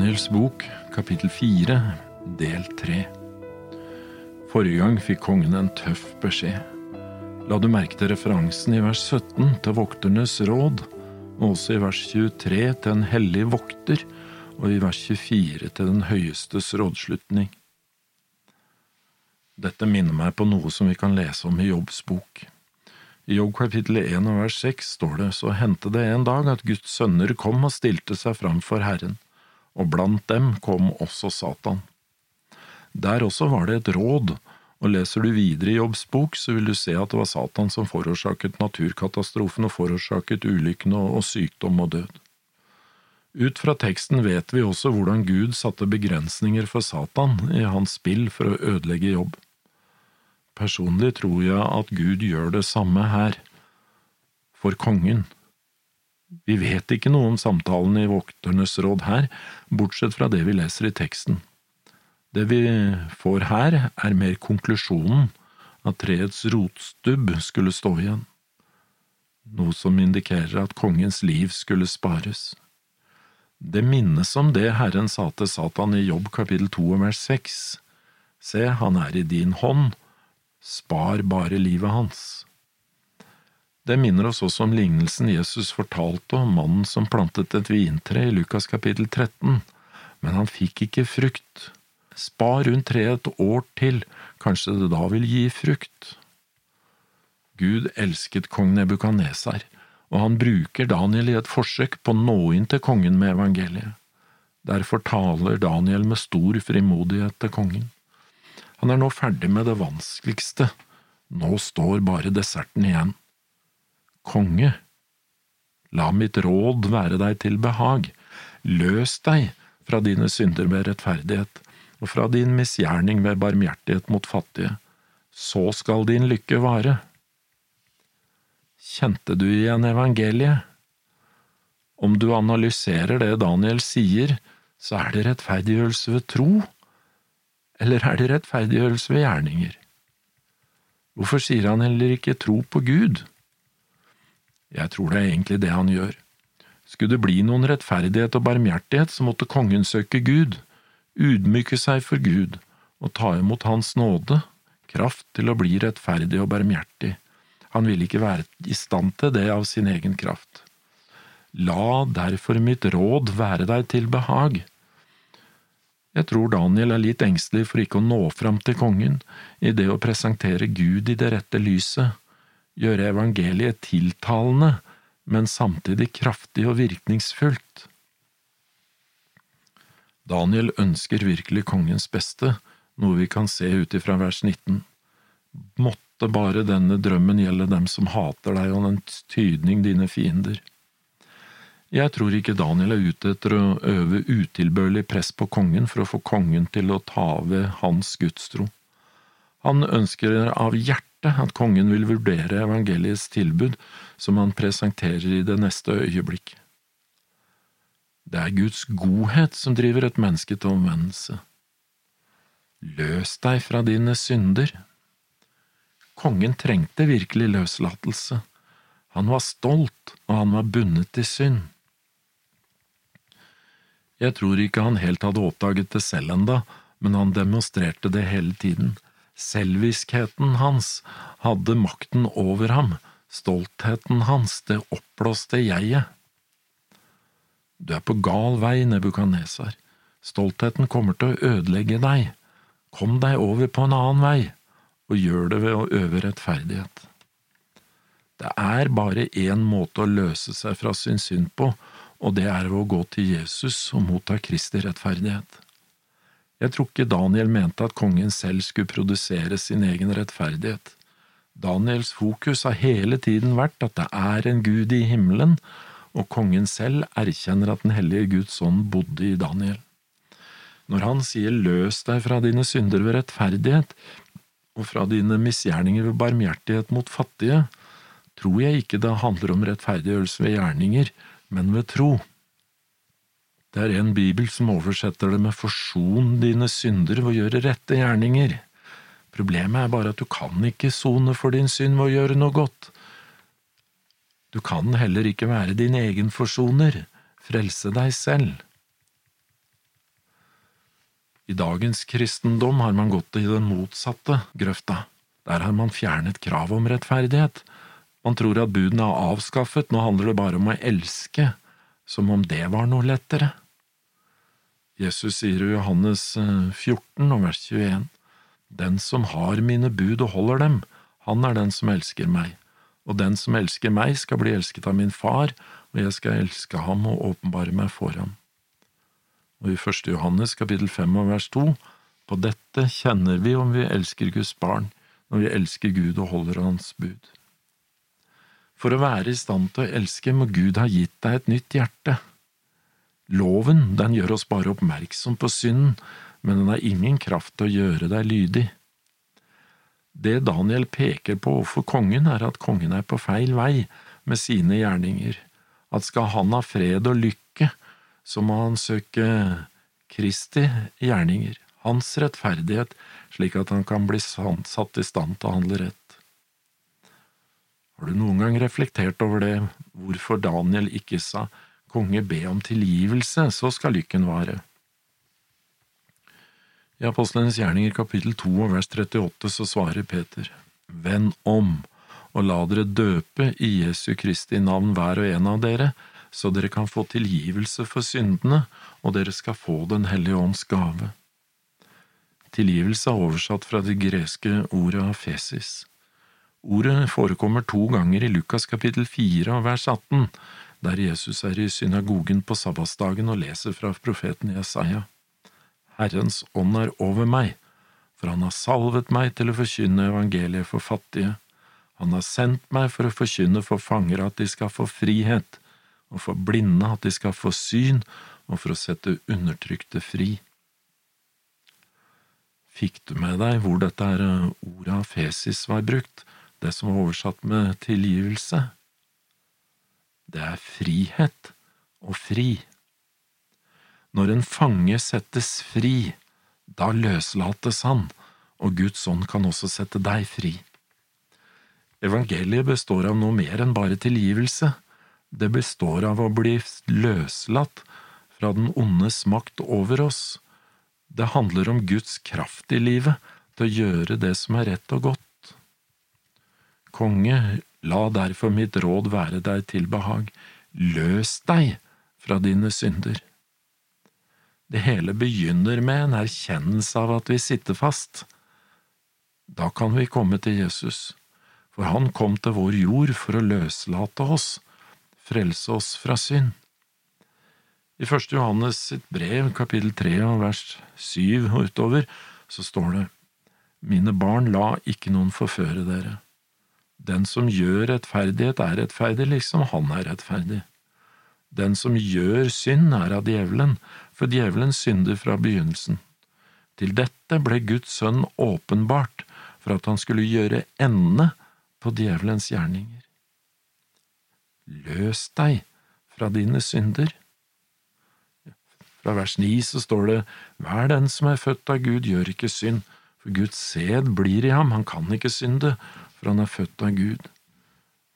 Daniels bok, kapittel fire, del tre. Forrige gang fikk kongen en tøff beskjed. La du merke til referansen i vers 17 til vokternes råd, og også i vers 23 til en hellig vokter, og i vers 24 til den høyestes rådslutning. Dette minner meg på noe som vi kan lese om i Jobbs bok. I Jobb kapittel 1 og vers 6 står det, så hendte det en dag at Guds sønner kom og stilte seg fram for Herren, og blant dem kom også Satan. Der også var det et råd, og leser du videre i Jobbs bok, så vil du se at det var Satan som forårsaket naturkatastrofen og forårsaket ulykkene og sykdom og død. Ut fra teksten vet vi også hvordan Gud satte begrensninger for Satan i hans spill for å ødelegge jobb. Personlig tror jeg at Gud gjør det samme her, for kongen. Vi vet ikke noe om samtalen i Vokternes råd her, bortsett fra det vi leser i teksten. Det vi får her, er mer konklusjonen, at treets rotstubb skulle stå igjen, noe som indikerer at kongens liv skulle spares. Det minnes om det Herren sa til Satan i Jobb kapittel to vers seks. Se, han er i din hånd, spar bare livet hans. Det minner oss også om lignelsen Jesus fortalte om mannen som plantet et vintre i Lukas kapittel 13, men han fikk ikke frukt. Spar rundt treet et år til, kanskje det da vil gi frukt. Gud elsket kong Nebukadnesar, og han bruker Daniel i et forsøk på å nå inn til kongen med evangeliet. Derfor taler Daniel med stor frimodighet til kongen. Han er nå ferdig med det vanskeligste, nå står bare desserten igjen. Konge, la mitt råd være deg til behag, løs deg fra dine synder med rettferdighet og fra din misgjerning med barmhjertighet mot fattige, så skal din lykke vare. Kjente du igjen evangeliet? Om du analyserer det Daniel sier, så er det rettferdiggjørelse ved tro eller er det rettferdiggjørelse ved gjerninger? Hvorfor sier han heller ikke tro på Gud? Jeg tror det er egentlig det han gjør. Skulle det bli noen rettferdighet og barmhjertighet, så måtte kongen søke Gud, ydmyke seg for Gud og ta imot Hans nåde, kraft til å bli rettferdig og barmhjertig. Han ville ikke være i stand til det av sin egen kraft. La derfor mitt råd være deg til behag, jeg tror Daniel er litt engstelig for ikke å nå fram til kongen i det å presentere Gud i det rette lyset, gjøre evangeliet tiltalende, men samtidig kraftig og virkningsfullt. Daniel ønsker virkelig kongens beste, noe vi kan se ut ifra vers 19. Måtte bare denne drømmen gjelde dem som hater deg og den tydning dine fiender. Jeg tror ikke Daniel er ute etter å øve utilbørlig press på kongen for å få kongen til å ta ved hans gudstro. Han ønsker av hjertet at kongen vil vurdere evangeliets tilbud som han presenterer i det neste øyeblikk. Det er Guds godhet som driver et menneske til omvendelse. Løs deg fra dine synder. Kongen trengte virkelig løslatelse. Han var stolt, og han var bundet til synd. Jeg tror ikke han helt hadde oppdaget det selv enda, men han demonstrerte det hele tiden. Selviskheten hans hadde makten over ham, stoltheten hans, det oppblåste jeget. Du er på gal vei, Nebukaneser. Stoltheten kommer til å ødelegge deg. Kom deg over på en annen vei, og gjør det ved å øve rettferdighet. Det er bare én måte å løse seg fra sin synd på, og det er å gå til Jesus og motta Kristi rettferdighet. Jeg tror ikke Daniel mente at kongen selv skulle produsere sin egen rettferdighet. Daniels fokus har hele tiden vært at det er en Gud i himmelen, og kongen selv erkjenner at Den hellige Guds ånd bodde i Daniel. Når han sier løs deg fra dine synder ved rettferdighet, og fra dine misgjerninger ved barmhjertighet mot fattige, tror jeg ikke det handler om rettferdiggjørelse ved gjerninger, men ved tro. Det er en bibel som oversetter det med forson dine synder ved å gjøre rette gjerninger. Problemet er bare at du kan ikke sone for din synd ved å gjøre noe godt. Du kan heller ikke være din egen forsoner, frelse deg selv. I dagens kristendom har man gått i den motsatte grøfta. Der har man fjernet kravet om rettferdighet. Man tror at budene er avskaffet, nå handler det bare om å elske, som om det var noe lettere. Jesus sier i Johannes 14 eh, og vers 21, Den som har mine bud og holder dem, han er den som elsker meg, og den som elsker meg skal bli elsket av min far, og jeg skal elske ham og åpenbare meg for ham. Og i første Johannes kapittel fem og vers to, på dette kjenner vi om vi elsker Guds barn, når vi elsker Gud og holder Hans bud. For å være i stand til å elske må Gud ha gitt deg et nytt hjerte. Loven, den gjør oss bare oppmerksom på synden, men den har ingen kraft til å gjøre deg lydig. Det Daniel peker på overfor kongen, er at kongen er på feil vei med sine gjerninger, at skal han ha fred og lykke, så må han søke Kristi gjerninger, hans rettferdighet, slik at han kan bli satt i stand til å handle rett. Har du noen gang reflektert over det, hvorfor Daniel ikke sa konge be om tilgivelse, så skal lykken vare? I Apostlenes gjerninger kapittel 2 og vers 38 så svarer Peter, Vend om og la dere døpe i Jesu Kristi navn hver og en av dere, så dere kan få tilgivelse for syndene, og dere skal få Den hellige ånds gave. Tilgivelse er oversatt fra det greske ordet afesis. Ordet forekommer to ganger i Lukas kapittel 4 og vers 18, der Jesus er i synagogen på sabbatsdagen og leser fra profeten Jesaja. Herrens ånd er over meg, for han har salvet meg til å forkynne evangeliet for fattige. Han har sendt meg for å forkynne for fanger at de skal få frihet, og for blinde at de skal få syn, og for å sette undertrykte fri. Fikk du med deg hvor dette eh, ordet afesis var brukt, det som var oversatt med tilgivelse? Det er frihet og fri. Når en fange settes fri, da løslates han, og Guds ånd kan også sette deg fri. Evangeliet består av noe mer enn bare tilgivelse, det består av å bli løslatt fra den ondes makt over oss det handler om Guds kraft i livet til å gjøre det som er rett og godt. Konge, la derfor mitt råd være deg til behag, løs deg fra dine synder. Det hele begynner med en erkjennelse av at vi sitter fast. Da kan vi komme til Jesus, for han kom til vår jord for å løslate oss, frelse oss fra synd. I første Johannes sitt brev, kapittel tre vers syv utover, så står det, Mine barn, la ikke noen forføre dere. Den som gjør rettferdighet, er rettferdig liksom han er rettferdig. Den som gjør synd, er av djevelen, for djevelen synder fra begynnelsen. Til dette ble Guds sønn åpenbart, for at han skulle gjøre ende på djevelens gjerninger. Løs deg fra dine synder. Fra vers 9 så står det Hver den som er født av Gud, gjør ikke synd, for Guds sæd blir i ham, han kan ikke synde, for han er født av Gud.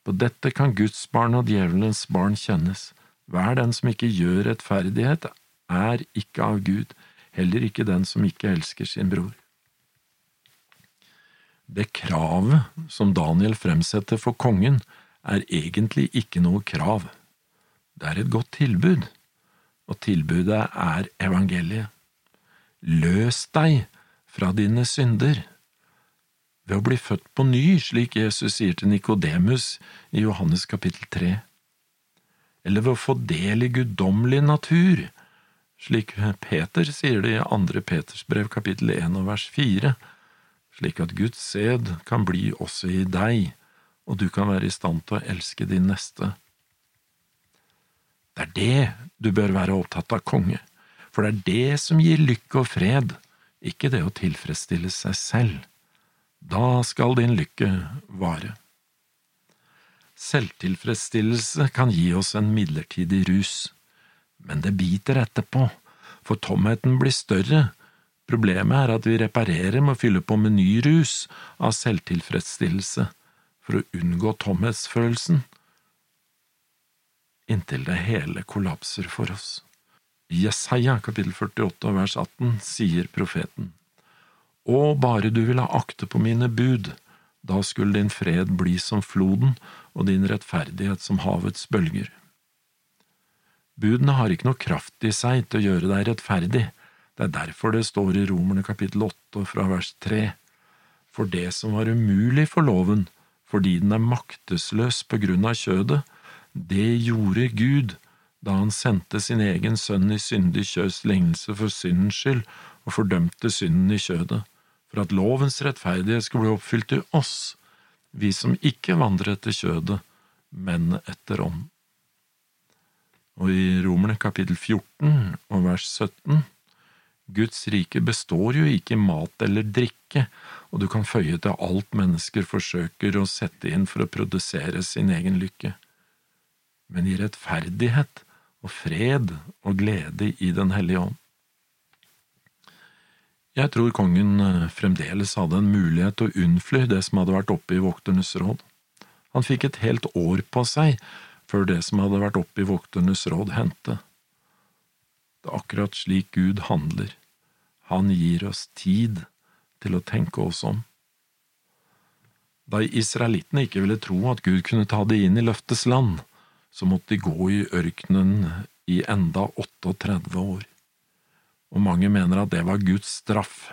På dette kan Guds barn og djevelens barn kjennes. Hver den som ikke gjør rettferdighet, er ikke av Gud, heller ikke den som ikke elsker sin bror. Det kravet som Daniel fremsetter for kongen, er egentlig ikke noe krav. Det er et godt tilbud og tilbudet er evangeliet. Løs deg fra dine synder ved å bli født på ny, slik Jesus sier til Nikodemus i Johannes kapittel 3, eller ved å få del i guddommelig natur, slik Peter sier det i andre Peters brev kapittel 1 og vers 4, slik at Guds sæd kan bli også i deg, og du kan være i stand til å elske din neste. Det er det du bør være opptatt av, konge, for det er det som gir lykke og fred, ikke det å tilfredsstille seg selv. Da skal din lykke vare. Selvtilfredsstillelse kan gi oss en midlertidig rus, men det biter etterpå, for tomheten blir større. Problemet er at vi reparerer med å fylle på med ny rus av selvtilfredsstillelse for å unngå tomhetsfølelsen inntil det hele kollapser for oss. I Jesaja kapittel 48 vers 18 sier profeten, Å, bare du ville akte på mine bud, da skulle din fred bli som floden og din rettferdighet som havets bølger. Budene har ikke noe kraft i seg til å gjøre deg rettferdig, det er derfor det står i Romerne kapittel 8 fra vers 3, for det som var umulig for loven, fordi den er maktesløs på grunn av kjødet, det gjorde Gud da han sendte sin egen sønn i syndig kjøds lignelse for syndens skyld og fordømte synden i kjødet, for at lovens rettferdighet skulle bli oppfylt i oss, vi som ikke vandrer etter kjødet, men etter ånd. Og i Romerne kapittel 14 og vers 17 Guds rike består jo ikke i mat eller drikke, og du kan føye til alt mennesker forsøker å sette inn for å produsere sin egen lykke, men i rettferdighet og fred og glede i Den hellige ånd. Jeg tror kongen eh, fremdeles hadde en mulighet til å unnfly det som hadde vært oppe i vokternes råd. Han fikk et helt år på seg før det som hadde vært oppe i vokternes råd, hendte. Det er akkurat slik Gud handler. Han gir oss tid til å tenke oss om. Da israelittene ikke ville tro at Gud kunne ta de inn i løftes land, så måtte de gå i ørkenen i enda 38 år, og mange mener at det var Guds straff.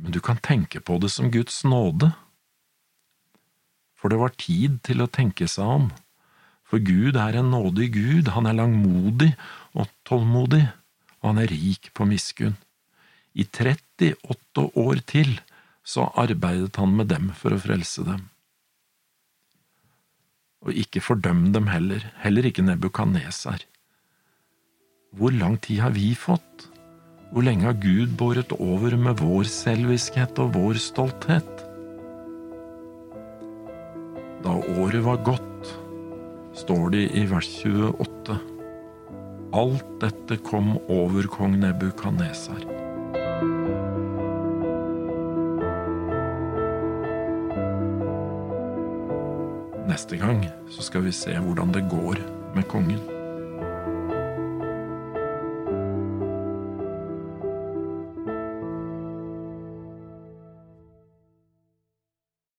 Men du kan tenke på det som Guds nåde, for det var tid til å tenke seg om, for Gud er en nådig Gud, han er langmodig og tålmodig, og han er rik på miskunn. I 38 år til så arbeidet han med dem for å frelse dem. Og ikke fordøm dem heller, heller ikke Nebukaneser. Hvor lang tid har vi fått? Hvor lenge har Gud båret over med vår selviskhet og vår stolthet? Da året var gått, står det i vers 28, alt dette kom over kong Nebukadnesar. Neste gang så skal vi se hvordan det går med kongen.